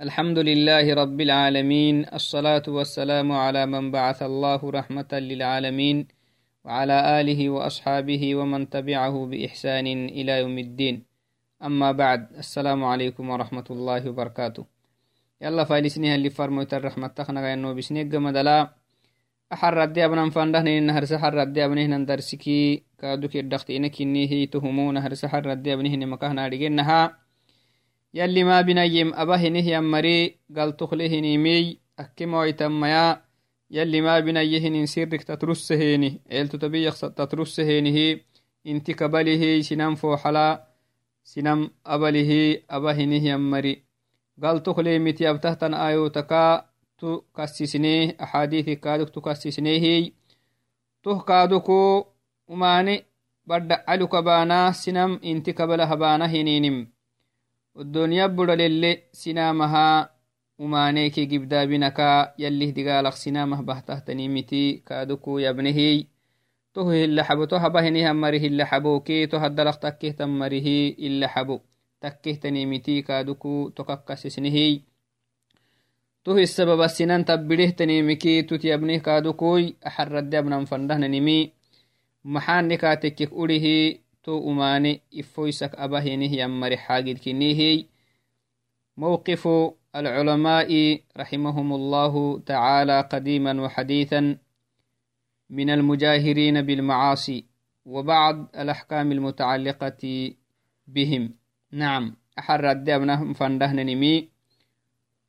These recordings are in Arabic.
الحمد لله رب العالمين الصلاة والسلام على من بعث الله رحمة للعالمين وعلى آله وأصحابه ومن تبعه بإحسان إلى يوم الدين. أما بعد السلام عليكم ورحمة الله وبركاته. يلا فايلسنيها اللي فرموت الرحمة تخنا إنه بسنيق مدلا أحر ردي أبنا فانده نهر سحر ردي أبنه ندرسكي كادوك الدختينك إنه تهمون هر سحر ردي أبنه مكهنا رجنها يلي ما بنيم أبهنه يمري قال تخلهني akkimoytamaya yalli ma binayehinin sirrik tatruseheni eeltu tabiyak tatrusehenihi inti kabalihi sinam foxala sinam abalihi abahinih yammari gal tuklemiti abtahtan ayotaka tu kassisne axadithi kaaduk tu kassisnehi tuh kaaduku umani badda caluka baana sinam inti kabala habaana hininim الدنيا بدلل سنامها umaaneki gibdaabinaka yalih digaalaq sinamah bahtahtanimiti kaaduku yabnehi tohu hilaxabo to habahinihan mari hilaxaboke to haddalaq takkehtan marihi ilaxabo takkehtanimiti kaaduku tokakkasisnehi tohu isababa sinan tabbidehtanimiki tut yabnih kaadukuy axaradde abnan fandahnanimi maxaanikaatekek urihi to umane ifoysak abahinih yammari xaagidkinihi موقف العلماء رحمهم الله تعالى قديما وحديثا من المجاهرين بالمعاصي وبعض الأحكام المتعلقة بهم. نعم أحر الدابنا فندهن نمي.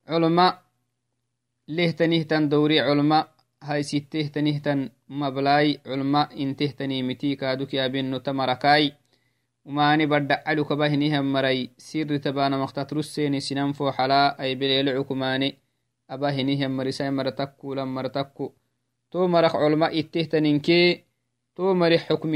علماء ليه تنهتن دوري علماء هاي سته تنهتن مبلاي علماء انته تنيمتي كادوك يا بنو تمركاي وماني بدع علو كباهنيها مري سير تبانا مختات رسيني سنان فوحلا أي بليل عكماني. أباهنيها مري ساي مرتكو لم مرتكو. تو مرخ علماء اتيه تنينكي تو مري حكم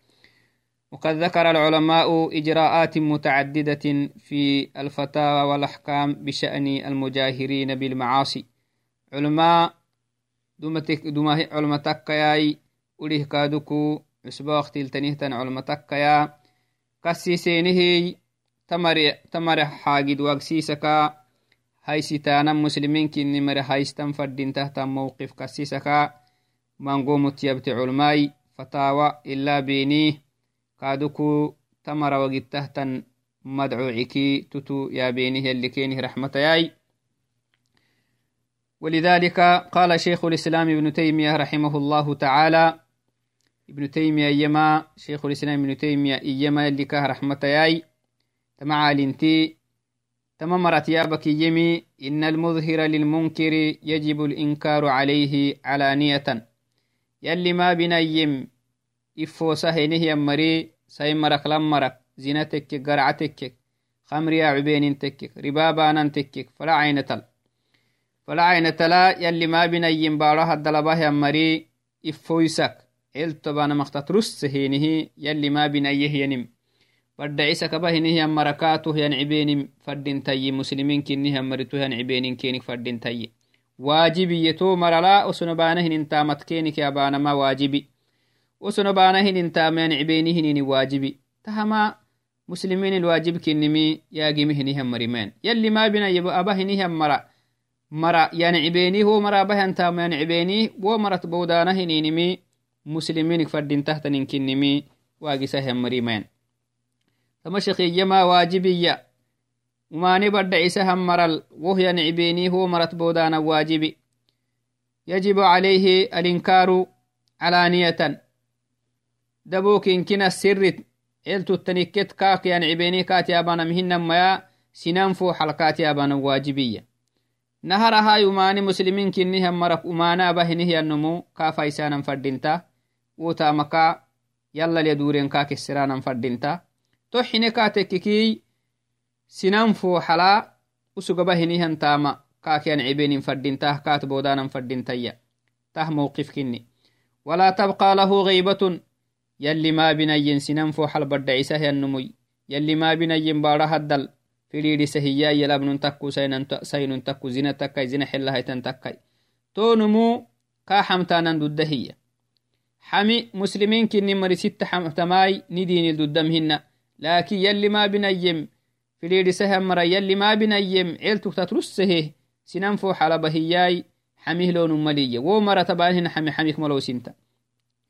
وقد ذكر العلماء إجراءات متعددة في الفتاوى والأحكام بشأن المجاهرين بالمعاصي. علماء دوما علماء تكياي وليه كادوكو عسبا وقتيل تنهتن علماء تكيا كسيسينه تمر تمر حاجد واقسيسكا. هاي ستانا مسلمين كني مر هايستن فردين تحت موقف كسيسكا. مانغو متيبت علماء فتاوى إلا بينيه. كادوكو تمر وقتهتن مدعوعكي تتو يا بينه اللي كينه رحمة ياي. ولذلك قال شيخ الإسلام ابن تيمية رحمه الله تعالى ابن تيمية يما شيخ الإسلام ابن تيمية يما اللي كه رحمة ياي. تمع لنتي تممرت يابك يمي إن المظهر للمنكر يجب الإنكار عليه علانية. يلي ما بنيم إفوسه نهي مري ساي مرك لم مرك زينتك قرعتك خمريا عبين تكك ربابانا تكك فلا عين تل. فلا عين تلا يلي ما بنيم بارها الدلبه مري إفويسك إلتبانا مختت رسهينه يلي ما بنيه ينم. فد عيسى كبهنه مركاته ينعبين فردين تي مسلمين كنه مرتو ينعبين كينك فردين تي. مرلا أسنبانه انتامت كينك يابانا ما واجبي. وسنو تهما مسلمين الواجب كنمي ياقمهن هم مريمان يلي ما بنا يبقى أبهن هم مرا مرا يعني عبيني هو مرا بهن تامين عبيني. ومرت بودانهن نمي مسلمين فردين تحتن كنمي. واقسهم مريمان فمشخي يما واجبية. وماني برد عيسى هم مرل وهي نعبيني هو مرت بودانا واجبي. يجب عليه الإنكار علانية. Dabokin kina sirrit eltutaniket kaakiyan cibeni kaatiyabanam hinamaya sinan fo xalkaatiyabanam waajibiya naharaha umani muslimin kinihan marak umana abahinihiyannomu kaafaisanan fadinta wotamaka yalla lya duren kakesiranan fadinta to xine katekkikii sinan fooxala usugaba hinihantama kakean cibenin fadintah kaat bodanan fadintaya tah mowqif kini walaa tabqa lahu غيبة يلي ما بنين سنن فوحل بدع عيسى النمي يلي ما بنين بارا هدل firiidi sahiya yalabnun takku saynun takku zina takkai zina xelahaitan takkai tonumu kaa xamtaanan dudda hiya xami muslimiin kini mari sitta xamtamai ni diinil duddam hinna laakin yalli maa binayyem firiidi sahan mara yalli maa binayyem ceeltuktatrussehe sinan fo xalabahiyai xamihlonun maliye wo mara tabaan hina xami xamik malowsinta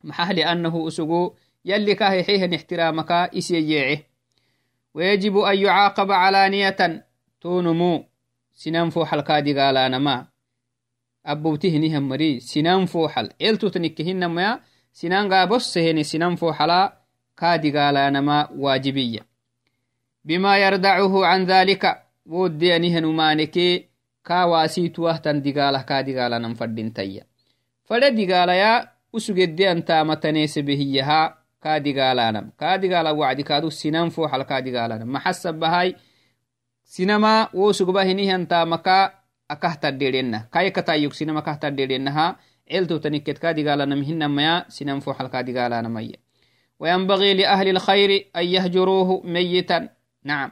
maxah liannahu usugu yalli ka hexihan ixtiraamaka isyeyeece ويجب أن يعاقب علانية تونمو. سنان فوحل كادقالانما أبوتهنهم مري سنان فوحل إلتو تنكهن ما سنان غابسهن سنان فوحلا كادقالانما واجبية. بما يردعه عن ذلك وديانهن مانكي كاواسيتوه تندقاله أنتا متنيس بهيها kadigaalanam kadigala wacdi kaadu sinan foxal kadigalanam maxasabahai sinama wosugba hinihantamaka akahtadherena kaykatayuk sinama kahtadherenaha celtotaniket kadigalanam hinamaya sinan foxal kadigalanamaya وينبغي لأهل الخير أن يهجروه ميتا نعم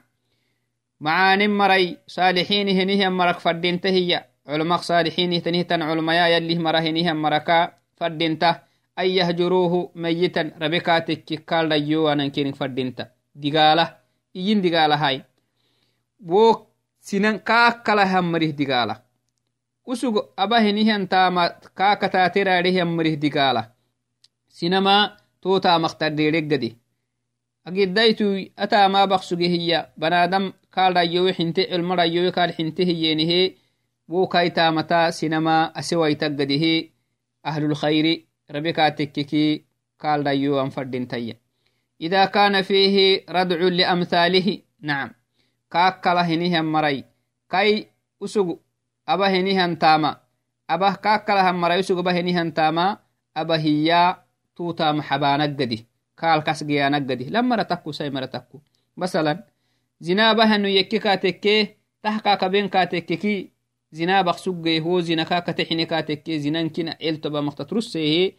معان مري صالحين هنيه مرك فردين تهي علماء صالحين تنهتن علماء يلي مرهنيه مركا faddinta. An yahjuruuhu mayitan rabe kaa tekki kaaldhayyowanankenig faddinta. Digaala iyin digaalahay wo sinan kaakalahammarih digaala. Usug abahinihantaama kaakataateraarehihammarih digaala. Sinama tootaamaqtadheereggadi agiddaytu ataama baksuge hiya banaadam kaaldhayyowe xinte cilmadhayyowe kaal xinte hiyeenihe wo kaitaamata sinama asewaitaggadihe ahlulkhayri ربكا تككي قال دايو أن فردين إذا كان فيه ردع لأمثاله نعم. كاكلا هنيها مري كي أسوغ أبا هنيها تاما. أبا كاكلا هم مري أسوغ أبا هنيها تاما. أبا هي توتا محبانا قدي كال كسجيانا قدي لما رتكو سي مرتكو مثلا زنا بهنو يكي تكي تحقا كبين كاتككي zina baksuge ho zina kakatexine katekke zinankina eltoba maktatrussehe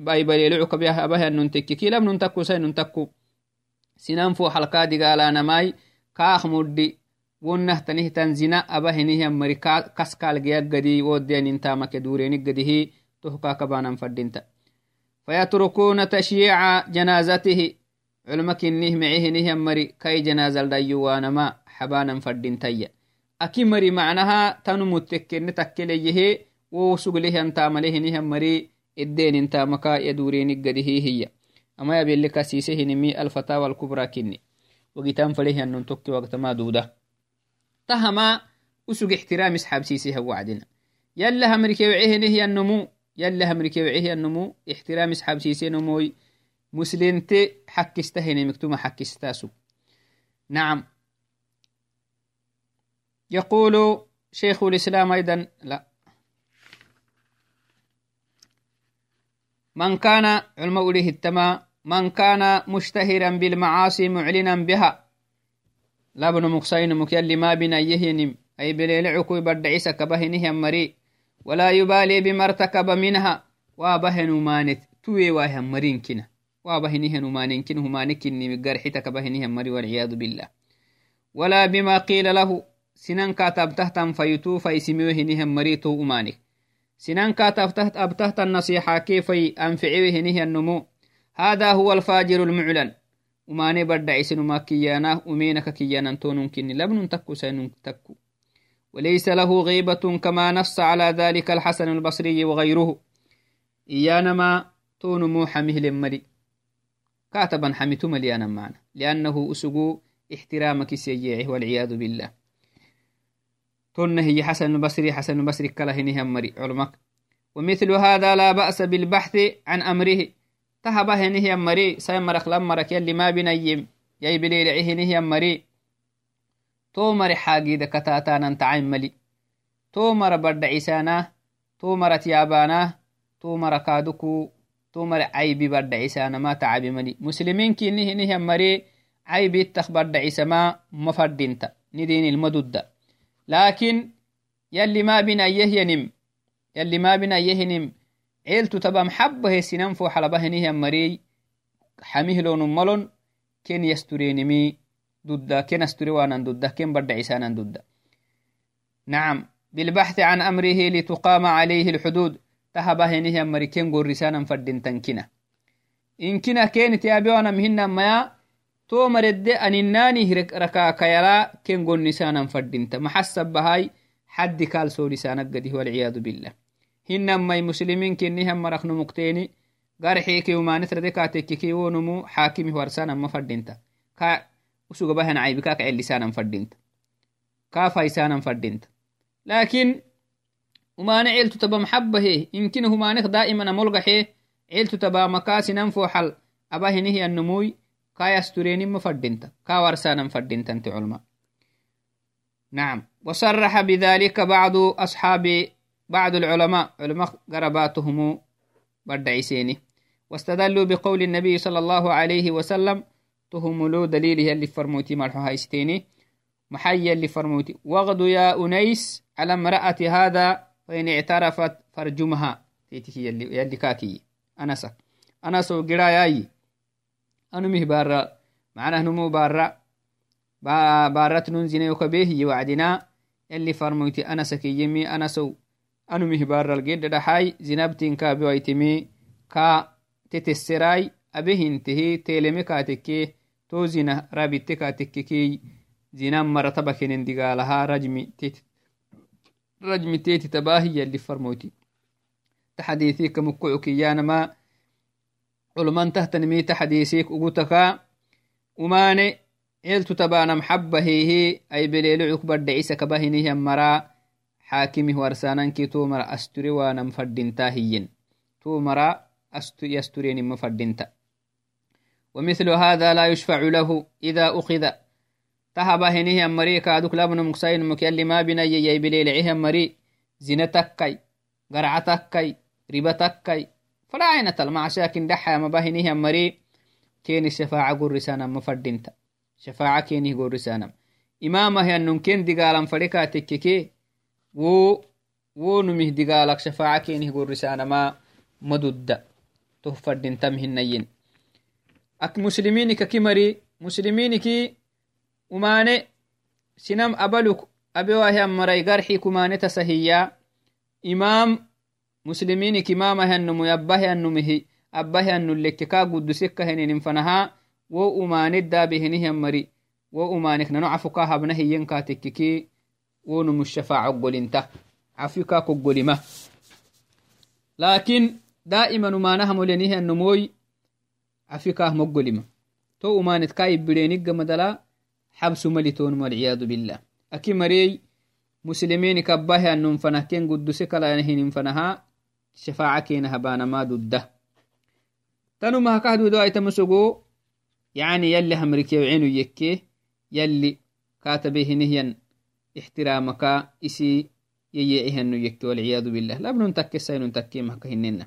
baibalelocukabyahabahanun tekke kilamnun takku sainun takku sinan fo halkadigalanamai kaak muddi wonnahtanihtan zina abahinihan mari kaskalgeyaggadi wodiyanintamake durenigadihi tohkakabanan fadinta فيتركون تشييع جنازته علمكنه معهنه مري كي جنازة الديوانما حبانا فردين تيّا aki mari macnaha tanu muttekkenne takkeleyehe wo suglehyantamalehinihan mari edenintamaka yadurenigadihi hiya ama yabele kasise hinimi alfatawa alkubra kinni wagitan falehyannon tokki waqtama duda tahama usug ixtiramis xabsiseha wacdina yala hamrikewcehenehyannomu yala hamrikewcehennomu ixtiramis xabsisenomoy muslinte xakkista henemiktuma xakkistasu nacam يقول شيخ الإسلام أيضا لا. من كان علم أوليه التما من كان مشتهرا بالمعاصي معلنا بها. لابن مقصين مكيل ما بنا يهنم أي بليلعكو بدعيس كبهنه مري ولا يبالي بما ارتكب منها وابهن مانت توي واهم مرين كنا وابهنه مانين كنه مانكني مقرحتك بهنه مري والعياذ بالله. ولا بما قيل له سنان كاتب تحتم فيتو فيسميو هنيهم مريتو أمانك سنان كاتب تحت أبتحت النصيحة كيف أنفعيو هنيه النمو هذا هو الفاجر المعلن أماني برد عيسن ما كيانا أمينك كيانا تونون كني لبن تكو سنون تكو وليس له غيبة كما نص على ذلك الحسن البصري وغيره إيانما تون موحمه لمري كاتبا حمتم لي معنا لأنه أسقو احترامك سيئه والعياذ بالله تن هي حسن البصري حسن البصري كلا هني مري علمك. ومثل هذا لا بأس بالبحث عن أمره. تهبه هني مري سيمرك لمرك يلي ما بنيم. يي بليل هني مري تومر حاجي دكتاتانا تعين ملي تومر برد عيسانا. تومر تيابانا. تومر كادوكو. tomar caybi badhacisanama tacabi mali muslimin kinihinihan mare caybittak badhacisama ma fadinta nidinilmadudda lakin yalli mabinayyehyanim yalli mabinayehinim ceeltu tabam xabahe sinan fo xalabahinihan marey xamihlonum malon ken yasturenimi dudda ken asturewanan dudda ken badhacisanan dudda نعم بالبحث عن أمره لتقام عليه الحدود تهبهنه أمري كن قرسانا فردين تنكنا إن كنا كانت يابيوانا مهنا ما تو مرد أنناني ركاك يلا كن قرسانا فردين محسب بهاي حد كال سو لسانك قده والعياذ بالله هنا ما مسلمين كنها مرخن مقتيني قرحيكي وما نتردي كاتككي ونمو حاكمي ورسانا ما فردينتا كا وسوق بهن عيبكاك عل فردينتا كا فايسانا فردينتا لكن ومانع عيلتو تبا محبه يمكن همانك دائما ملقحه عيلتو تبا مكاسي ننفو حل أبا هنه النموي كا يسترين مفردنت كا ورسانا مفردنت أنت علماء. نعم. وصرح بذلك بعض أصحاب بعض العلماء. علماء قرباتهم بدعيسيني. واستدلوا بقول النبي صلى الله عليه وسلم تهملوا دليله اللي فرموتي مرحو هايستيني محيا اللي فرموتي. وغدو يا أنيس على امرأة هذا فإن اعترفت فرجمها تيتي يلي, يلي كاكي. أنسك أنسو قراياي. أنو مه بارا. معناه نمو بارا. بارت ننزين وكبيه وعدنا. يلي فرموتي أنسك يمي أنسو أنو مه بارا القيد دحاي زنبتين كابي ويتمي كا تتسراي. أبيه انتهي. تيلمي كاتكي توزنا رابطة كاتككي زنا مرتبة كنن دقالها رجمي تيت. رجمي تيتي تباهي اللي فرموتي تحديثي كمكوعك يانما. تحديثيك أقوتك وماني إلتو تبانا محبة هي أي بليلو عكبر دعيسة كباهنيه مرا. حاكمه ورسانا كي تومر أستري وأنا مفردنتا هيين. تومر أستو يسترين مفردنتا. ومثل هذا لا يشفع له إذا أخذ. tahaba henihi ammari kaaduk labno muksainmuk yalli ma binayayay bilelecihi ammari zina takkay garca takkay riba takkay falainatal macshaakin dhaxayamaba henihi ammari keni shafaaca gorisanama fadinta shafaaca kenih gorisanam imamahi annun ken digalan fadika tekkeke wo wo numih digalak shafaaca kenih gorisanama madudda toh fadintam hinayin ak musliminika ki mari musliminiki umane sinam abaluk abewahian marai garxi kumane tasahiya imam musliminik imamahiannumu abbahiannumihi abbahiannulekke kaa guddusekkaheninin fanaha wo umaaniddabehinihian mari wo umaanik nano cafukaa habna hiyenkaa tekkiki wonumushafaco golinta cafikaa koggolima laakin daa'iman cafikah moggolima to umaanit kaa ibbidheenigga madala xabsu malitonum walciyaadu bilah aki marey musliminik abbahiannum fanah ken gudduse kalanahinin fanaha شفاعة كينها بانا ما ضده تنو ما كهدو دو أيتم سقو يعني يلي همريكي وعينو يكي يلي كاتبه نهيا احترامك إسي ييئهن يكي والعياذ بالله. لا بنون تكي سينون تكي مهكهننا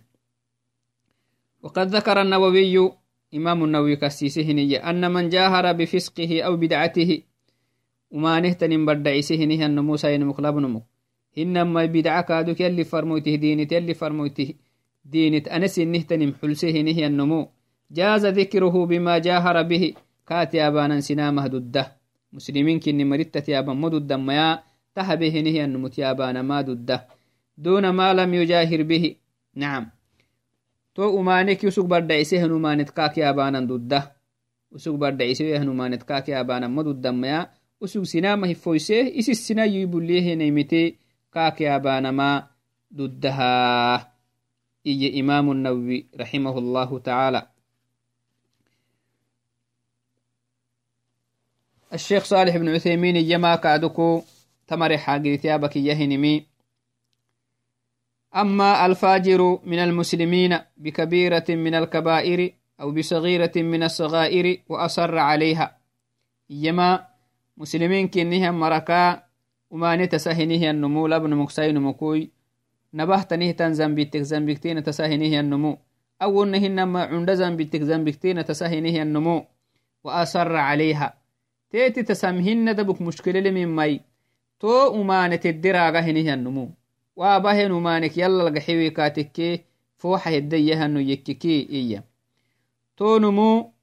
وقد ذكر النووي إمام النووي كسيسهني أن من جاهر بفسقه أو بدعته وما نهتن بدعيسهنه أن موسى ينمق لبنمك إنما بدعة كادوك يلي فرموته دينت يلي فرموته دينت أنس نهتن حلسهنه النمو. جاز ذكره بما جاهر به. كاتي أبانا سنامه ضده مسلمين كن مرتة يابا مدد ما تهبه نهي النمت يابانا ما ضده دون ما لم يجاهر به. نعم. to umanek usug badhaisehen umanet kaki abanan dudda usug badhaisehen umanet kaki abanan ma duddamaya usug sinama hifoise isis sinayi buliyehenaimite kaki abanama duddaha iye imamu nawawi rahimahu llahu taala الشيخ صالح بن عثيمين يما كادكو تمر حاجرتي أبك يهنمي أما الفاجر من المسلمين بكبيرة من الكبائر أو بصغيرة من الصغائر وأصر عليها يما مسلمين كنها مركا لابن مكسين مكوي نبهت نهتن زنبيتك زنبيكتين تسهنه النمو awonnahinama cunda zambittek zambiktina tasahinihiannamo wa asara calayha teeti tasamhinna dabuk mushkileleminmai to umane teddiraga hinihiannumu waabahen umanek yalalgaxiwi katekke fooxa heddayahanno yekkeke iya tonumu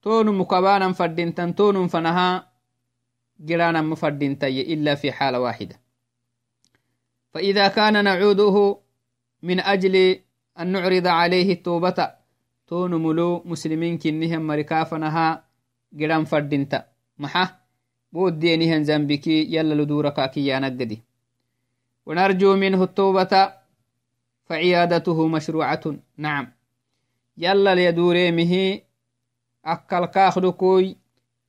tonumu kabanan fadintan tonum fanaha giranama fadintaye illa fi xaala waaxida فإذا كان نعوده من أجل أن نعرض عليه التوبة تون ملو مسلمين كنهم مركافنها قران فردنتا محا؟ بودينهن زنبكي يلا لدورك كيانا قدي ونرجو منه التوبة فعيادته مشروعة. نعم. يلا ليدوريمه أكل كاخدكوي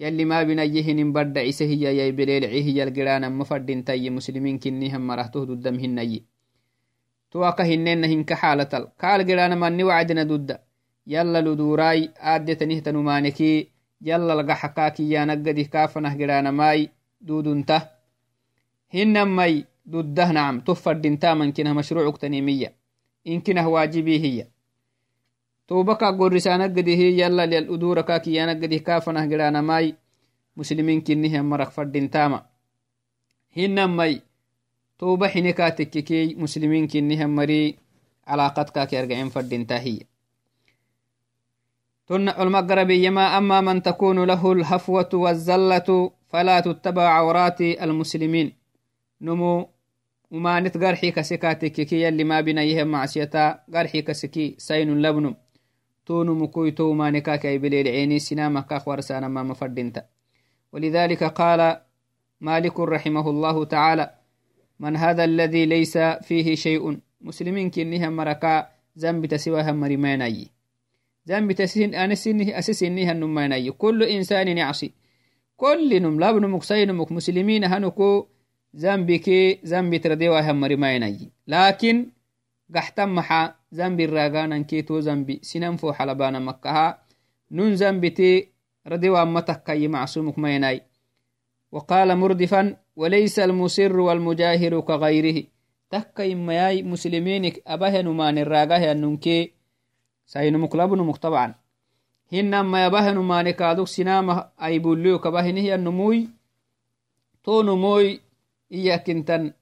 to yallal yadurem xineka tekkeki tonumuku yaggirecenin fadintaya waila faina alafdala alla nacuudahu tohokkalihinahai yalli ma binayemek cundahnaban amolgaxehinihiyannomoy yalli ma binayehinin badda cisehiya yaybeleelcihiyal giranama fadintaye musliminkinnihan marahtoh duddam hinaye to aka hinena hinka xaalatal kaal giranamanni wacdina dudda yalla ludurai aaddetanihtanumaneki yala lagaxakaakiyanaggadih kaafanah giranamai dudunta hinamai duddah nacam to fadintamankinah mashruucuktanimiya inkinah waajibihiya tobaka gorisanagadihi yala lyal udurakakiyanaggadih kaafanah giranamai musliminkinnihan marak fadintama hinamai toba xinekaatekkekey musliminkinnihan mari calaaqadkaaki argacen fadintahiya تن علماء قربيما أما من تكون له الهفوة والزلة فلا تتبع عورات المسلمين نمو وما نت قرحي كسكاتك كي اللي ما بنا يهم معصيتا قرحي كسكي سين لبن تون مكويتو ما نكاك أي بليل عيني سنامة كاخ ما مفردنت. ولذلك قال مالك رحمه الله تعالى من هذا الذي ليس فيه شيء؟ مسلمين كنها مركا ذنب تسواها مريماني ذنب تسين أنا سنه أسسنه النماني كل إنسان يعصي. كل نم لابن مكسين مك مسلمين هنكو ذنبك ذنب ترديوا هم مرميني لكن قحتم محا الراغان كيتو ذنبي سنن فو حلبانا مكها نون ذنبتي رديوا أمتك كي معصومك ميناي وقال مردفا وليس المسر والمجاهر كغيره تكا إما مسلمينك أبهن ما نراغه أننكي sainumuklabnumuk طبعا hinama yabahenu mane kaduk sinama aibulio kabahinihiya numuy to numuy iyakintan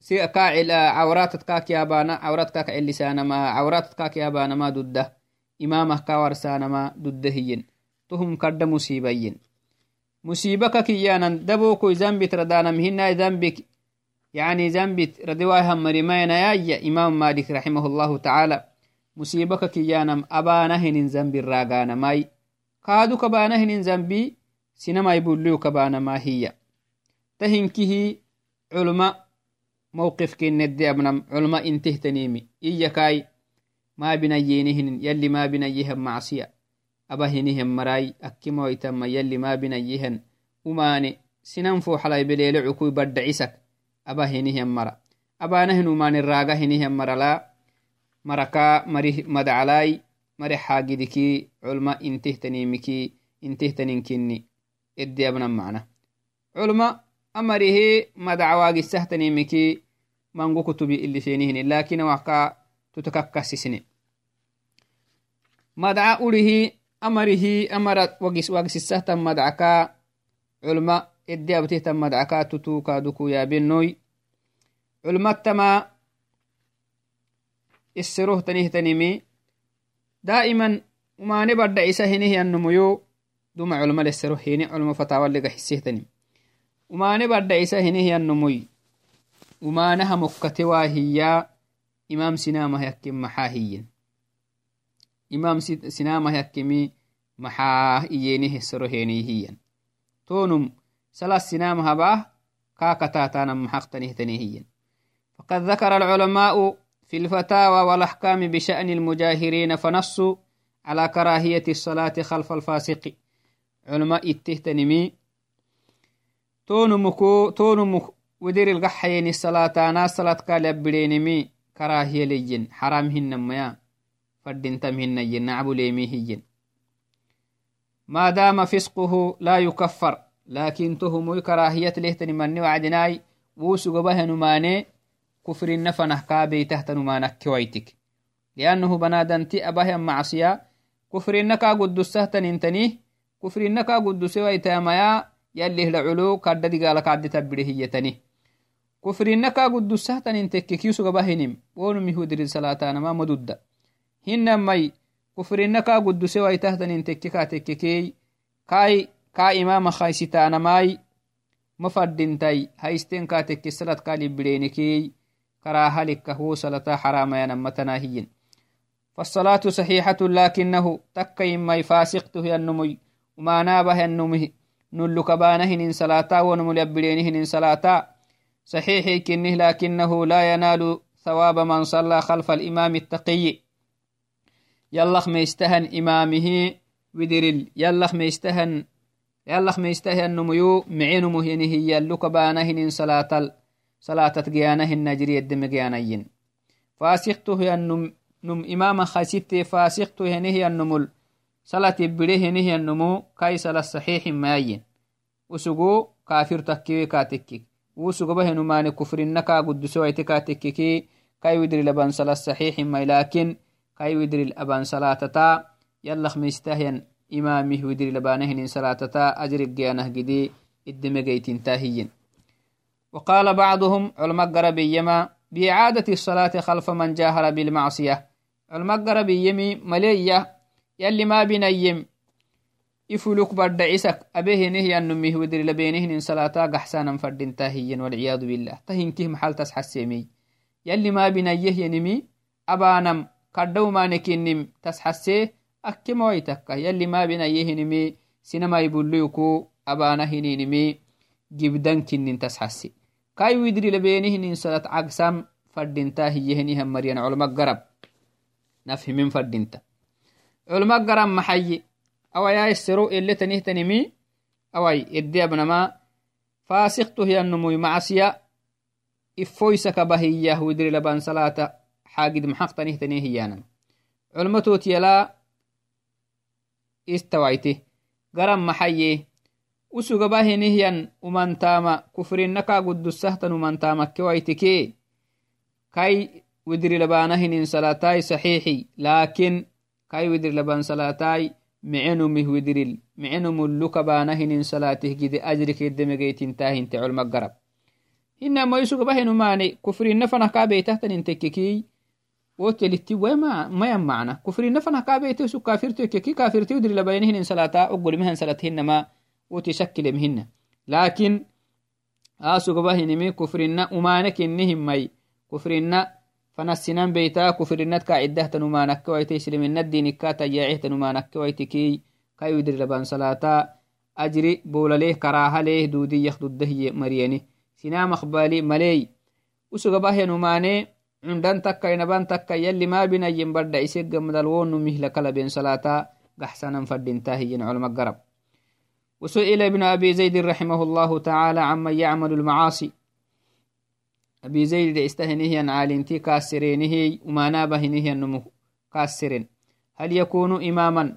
si kaacil cawratat kaakiyabana cawrat kaka celisanama cawratat kakiyabanama dudda imamah kawarsanama dudda hiyin tuhum kadda musibayin musiba kakiyanan dabokoi zambit radanam hinai zambik يعني ردواها مريمين يا إمام مالك رحمه الله تعالى musibaka kiyanam abanahinin zambi raganamai kaadu kabanahinin zambi sinamai bulliu kabanamahiya tahinkihi culma mawqifkinedde abnam culma intehtanimi iyakai mabinayyenihinin yalli mabinayihan macsiya abahinihan marai akkimoitama yalli mabinayihan umane sinan foxalai beleele cukui badda cisak abahinihan mara abanahin umane raga hinihan marala maraka marih madacalai mareh xaagidiki culma intehtanimiki intehtaninkini eddeabnan macna culma amarihi madacawaagisahtanimiki mangu kutubi ilishenihini lakin waka tutakakkasisine madaca urihi amarihi amara wagisisahtan madacaka culma eddeabtihtan madacaka tutukaduku yaabenoy culmattama isseroh tanihtanimi daa'iman umane badda isa hinihiyanumuyo duma culma lesero hini culma fatawaliga hisihtanim umane badda isa hinihiyanumuy umanaha mokkate waa hiya imam sinamah yakkim maxaa hiyen imam sinamah yakkimi maxaa iyeni hesero heni hiyan tonum salas sinamahaba kaakataatanam maxaqtanihtani hiyen فقد ذكر العلماء في الفتاوى والأحكام بشأن المجاهرين فنصوا على كراهية الصلاة خلف الفاسق علماء اتهتنمي تونمكو تونمك ودير القحيين الصلاة ناس صلاة قال يبرينمي كراهية ليين حرام هنميا فردين تمهن ين نعبو ليمي هين ما دام فسقه لا يكفر لكن تهم كراهية لهتني مني وعدناي ووسق به نماني كفر النفنه كابي تحت كاد دقالك عد تبره هيتني كفر النكا قدسه تنتككي سق بهنم ونمي هدر الصلاة ما مدد هنمي كفر النكا قدسه ويتهتن انتككا تككي كاي ka imama haisitanamai mafadintai haisten ka tekke salad ka libbirenekey karahalikka huwo salata xaramayanammatanahiyin فالصلاة صحيحة لكنه تكيمي فاسقته ينمي. وما نابه ينمه. نلك بانهن إن صلاة ونمل يبرينهن إن صلاة صحيح كنه لكنه لا ينال ثواب من صلى خلف الإمام التقي. يلخ ميستهن إمامه ودرل يلخ ميستهن يالله ميستهي النميو معينمه ينهي يلوك بانهن صلاة صلاة جيانهن نجري الدم جيانين فاسقته نم إماما خسيت فاسقته ينهي النمل صلاة بره ينهي النمو كاي صلاة صحيح ماين. وسقو كافر تكيوي كاتكي. وسقو به نمان كفر النكا قد سويت كاتككي كاي ودري لبان صلاة صحيح ما لكن كاي ودري الأبان صلاة تا يلخ ميستهين إمامه ودري لبانهن صلاتتا أجر الجيانه جدي الدمجيت تاهين وقال بعضهم علماء قربي يما بإعادة الصلاة خلف من جاهر بالمعصية. علماء يمي يلي ما بنيم ifuluk badda cisak abeheneh yanumih wedri labenehnin salata gaxsanan fadin tahiyen walciyadu bilah tahinkih maxaltas xasemey yalli ma binayeh yanimi abanam kaddaumanekinim tas xasee akkemoaitakka yalli mabinayehinimi sinamai buluyku abana hininimi gibdankinin tasxasi kai widri labenihinin salat cagsam fadinta hiyehinihan mariyan culma garab nafhimin fadinta culma garab maxayi awayaisero eletanihtanimi awai ede abnama fasikto hiyanumuy macasiya ifoysaka bahiyah widri laban salata xaagid maxaqtanihtani hiyanan culmatotiyala istawaite garan maxaye usugabahinihyan umantama kufrinaka gudusahtan umantamakewaitike kai widri labanahinin salatai saxiixi lakin kai widri laban salatai micenumih widril micenumulluka banahinin salatih gide ajrikeddemegeytintahinte colma garab hinama isugabahinumane kufrinnafanah kabeitahtanintekekii وتلتي وما ما يمعنا كفر نفنا كابيتي سو كافرتي كي كافرتي ودري لبينهن صلاة أقول مهن صلاتهن ما وتشكل لكن آسو قبهن مي كفرنا أمانك إنهم مي فنسنان بيتا كفرنا كعدة تنمانك ويتي سلم الدين كاتا يعيه تنمانك ويتكي كاي ودري لبان صلاة أجري بولا كراها ليه دودي يخدو الدهي مرياني. سنام أخبالي ملي. وسو قبهن أماني cundan takka inaban takka yalli mabinayin badda isegamdalwonu mihlakalaben salata gaxsanan fadintahiyin culma garab وسئل ابن أبي زيد رحمه الله تعالى عمن يعمل المعاصي. أبي زيد استهنه عالنتي كاسرينه وما نابهنه النمو كاسرين. هل يكون إماما؟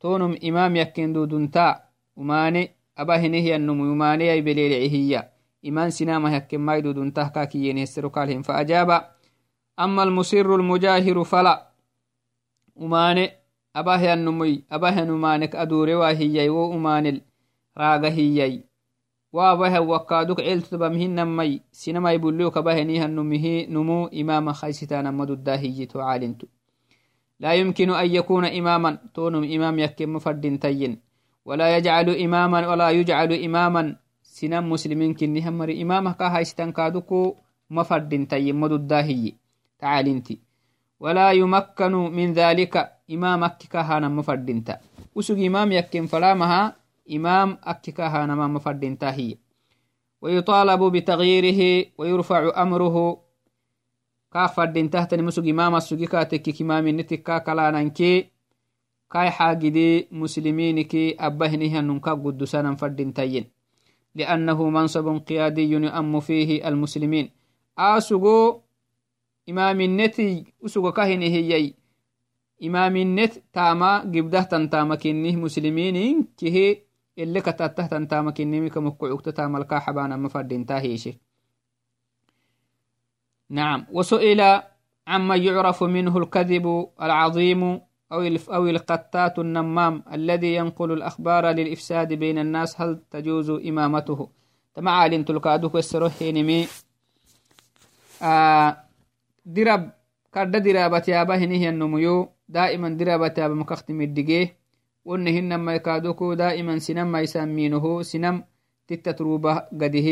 تونم إمام يكن دودنتا وماني أبهنه النمو وماني أي بليلعهية إمان سنامة يكن ما يدودنتا كاكي ينهسر قالهم فأجاب أما المسر المجاهر فلا. أماني أباه النمي وابه وكادوك علت بمهن نمي. سينما يبلوك بهنيها النمه نمو إمام خيستان مدو الداهي تعالنت لا يمكن أن يكون إماما تونم إمام يكم مفرد تين. ولا يجعل إماما ولا يجعل إماما. سنم مسلمين كنهم مر إمامك هايستان كادوكو مفرد تين مدو الداهي تعالنتي. ولا يمكن من ذلك إمام أككهانا مفردنتا وسوق إمام يكن فلامها إمام أككهانا ما مفردنتا هي ويطالب بتغييره ويرفع أمره كاف فردن تحت مسوق إمام السوق كاتك إمام نتكا كلانانكي كاي حاجدي مسلمينك أبهنها ننكا قدسانا فردنتين لأنه منصب قيادي يؤم فيه المسلمين آسقو إمام النتي أسقو كهنه هي إمام النت تاما قبده تنتاما كنه مسلمين كه تنتاما كنه كمكعوك تاما الكاحبانا مفردين تاهيشي نعم وسئل عما يعرف منه الكذب العظيم أو أو القتات النمام الذي ينقل الأخبار للإفساد بين الناس هل تجوز إمامته تمعالين تلقادوك السروحينمي آه درب كرد درابة يابا هنه النميو دائما درابة يابا مكختم الدقيه ونهن ما يكادوكو دائما سنم ما يسمينه سنم تتتروبة قده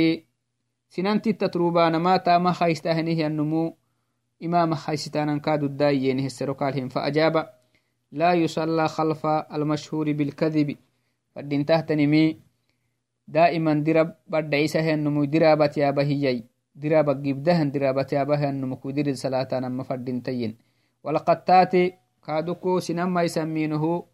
سنم تتتروبة نما تاما خيستهنه النمو إمام خيستانا كادو الدايين السروكالهم فأجاب لا يصلى خلف المشهور بالكذب فدين تهتنمي دائما درب بعد عيسى النمو درابة يا بهيي درابة جبدهن درابة يا بها النمو كدير الصلاة نما تين ولقد تاتي كادوكو سنم ما يسمينه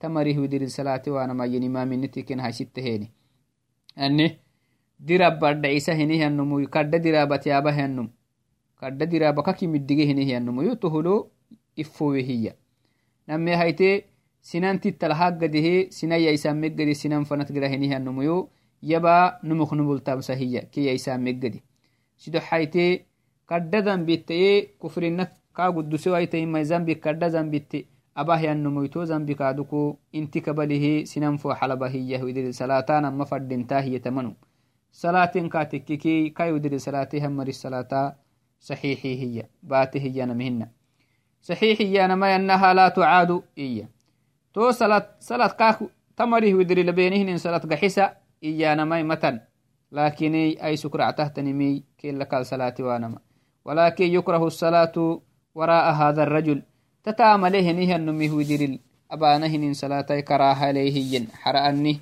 sinama ibulliyo kaba hinihiyanum ihudiri salatanama maduddahiyetamashik mafadintahiye maduddahinai maca sixati salaat abenkaateke salat kaiwidirla benkaateke wo salat bayahiyanam hinamaya ay sukractahtanimi tamarih widiri salati wanamayen imaminitiken haisitteheni ani dirab badda isa hinihiyanum kadda dirabatyabahiyanum kadda diraba kakimiddige hinihiyanum yutoholo ifowe hiya name haite sinantitalahaggadehe sinayaisameggade sinan fanat gidahenihanumuyo yaba numuk nubultamsa hiya kiyaisameggade sido haite kadda zambitaye kufrina kaguduse waitaimai zambi kadda zambite abahyanumuito zambi kaduku inti kabalihe sinan fo xalaba hiya widiri salatana ma fadinta hiyatamanu salatin katekkiki kai widiri salate hamari salata saxiixi hiya baate hiyanamihina صحيح يانما أنها لا تعاد إيا تو صلاة صلاة كاك تمره ودري لبينهن صلاة قحسة إيانما متن لكن أي سكر تهتنمي كي لك الصلاة وانما ولكن يكره الصلاة وراء هذا الرجل تتامله نهي النمي ودري أبانهن صلاة كراها ليهين حرأني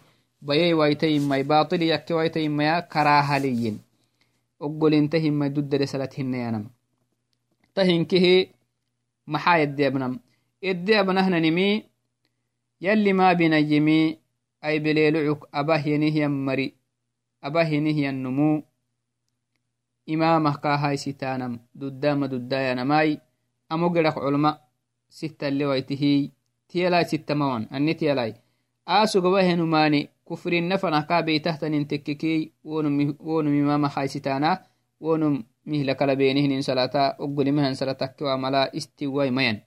بيي ويتين ماي باطل يك ويتين مايا كراها ليين أقول انتهي ما دد رسالتهن يانما تهنكه maxaa eddeabnam eddeabnahnanimi yalli maa binayimi ay beleelucuk abahyenihyan mari abahyenihyannumu imamah kahaysitaanam duddama duddayanamai amo gerak culma sittalewaitihiy tiyalai sittamawan ani tiyalai aasugabahenumani kufrinnafanah kabeitahtanin tekkekiy wonum imama haysitaana wonum mihlakala benihinin salata ogolimahan salatakkewa mala istiwai mayan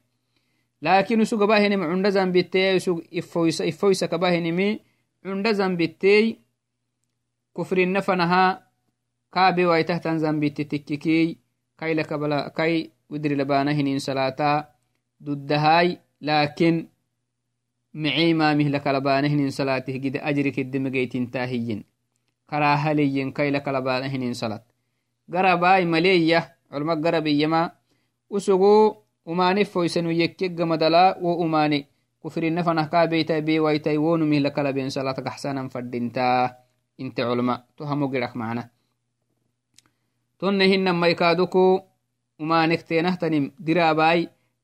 lakin usu gabahinim cunda zambitey usu ifoysa kabahinimi cunda zambitey kufrinna fanaha kaabe waitahtan zambitte tikkikiy kailakabala kai widrilabanahin salata duddahay lakin micima mihlakalabanahinin salatih gide ajrikidemegeytintahiyin karahaliyin kailakalabanahinin salat garabai maleya culma garabiyama usugu umane foysanu yekkeggamadala wo umane kufrinna fanah kabeita bewaitai wonumihilakalaben salat gaxsanan fadinta inte culma to hamo girak macna tonne hinamaikaduku umanektenahtanim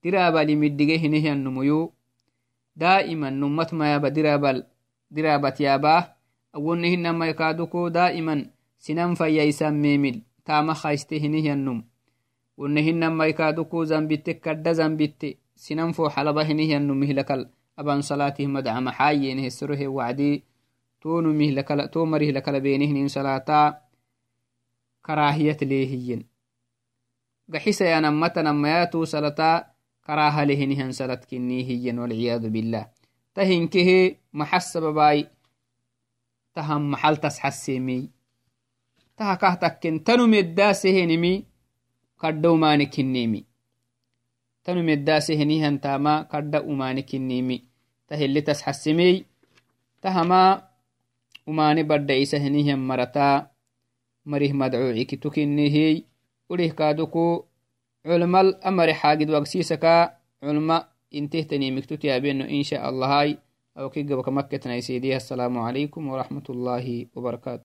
dirabai dirabalimiddige hinehiannumuyu daiman nummat mayaba dirabal dirabat yaba awonne hinamaikaduku daiman sinan fayyaisan memil tama hayste hinihiannum wonne hinamaikaduku zambitte kadda zambitte sinan fo xalaba hinihiannum mihlakal aban salatih madca maxaayene hesorohe wacdi tonu mihlakala to marihlakala benihnin salata karahiyat leehiyen gaxisayanammatanammayatu salata karahalehinihan salat kinnihiyen walciyadu bilah tahinkehe maxasababai tahan maxaltas xasemey taha kah takken tanu meddasehenimi kadda umani kinnimi tanu meddasehenihantama kadda umani kinnimi tahilitas xasimey tahama umani badda isa henihian marata marih madcuuciki tukinihiy urih kaaduku علماء الأمر حاجد وقسيسك علماء انتهتني مكتوتي أبينو إن شاء الله هاي أو كيقبك مكتنا سيدي السلام عليكم ورحمة الله وبركاته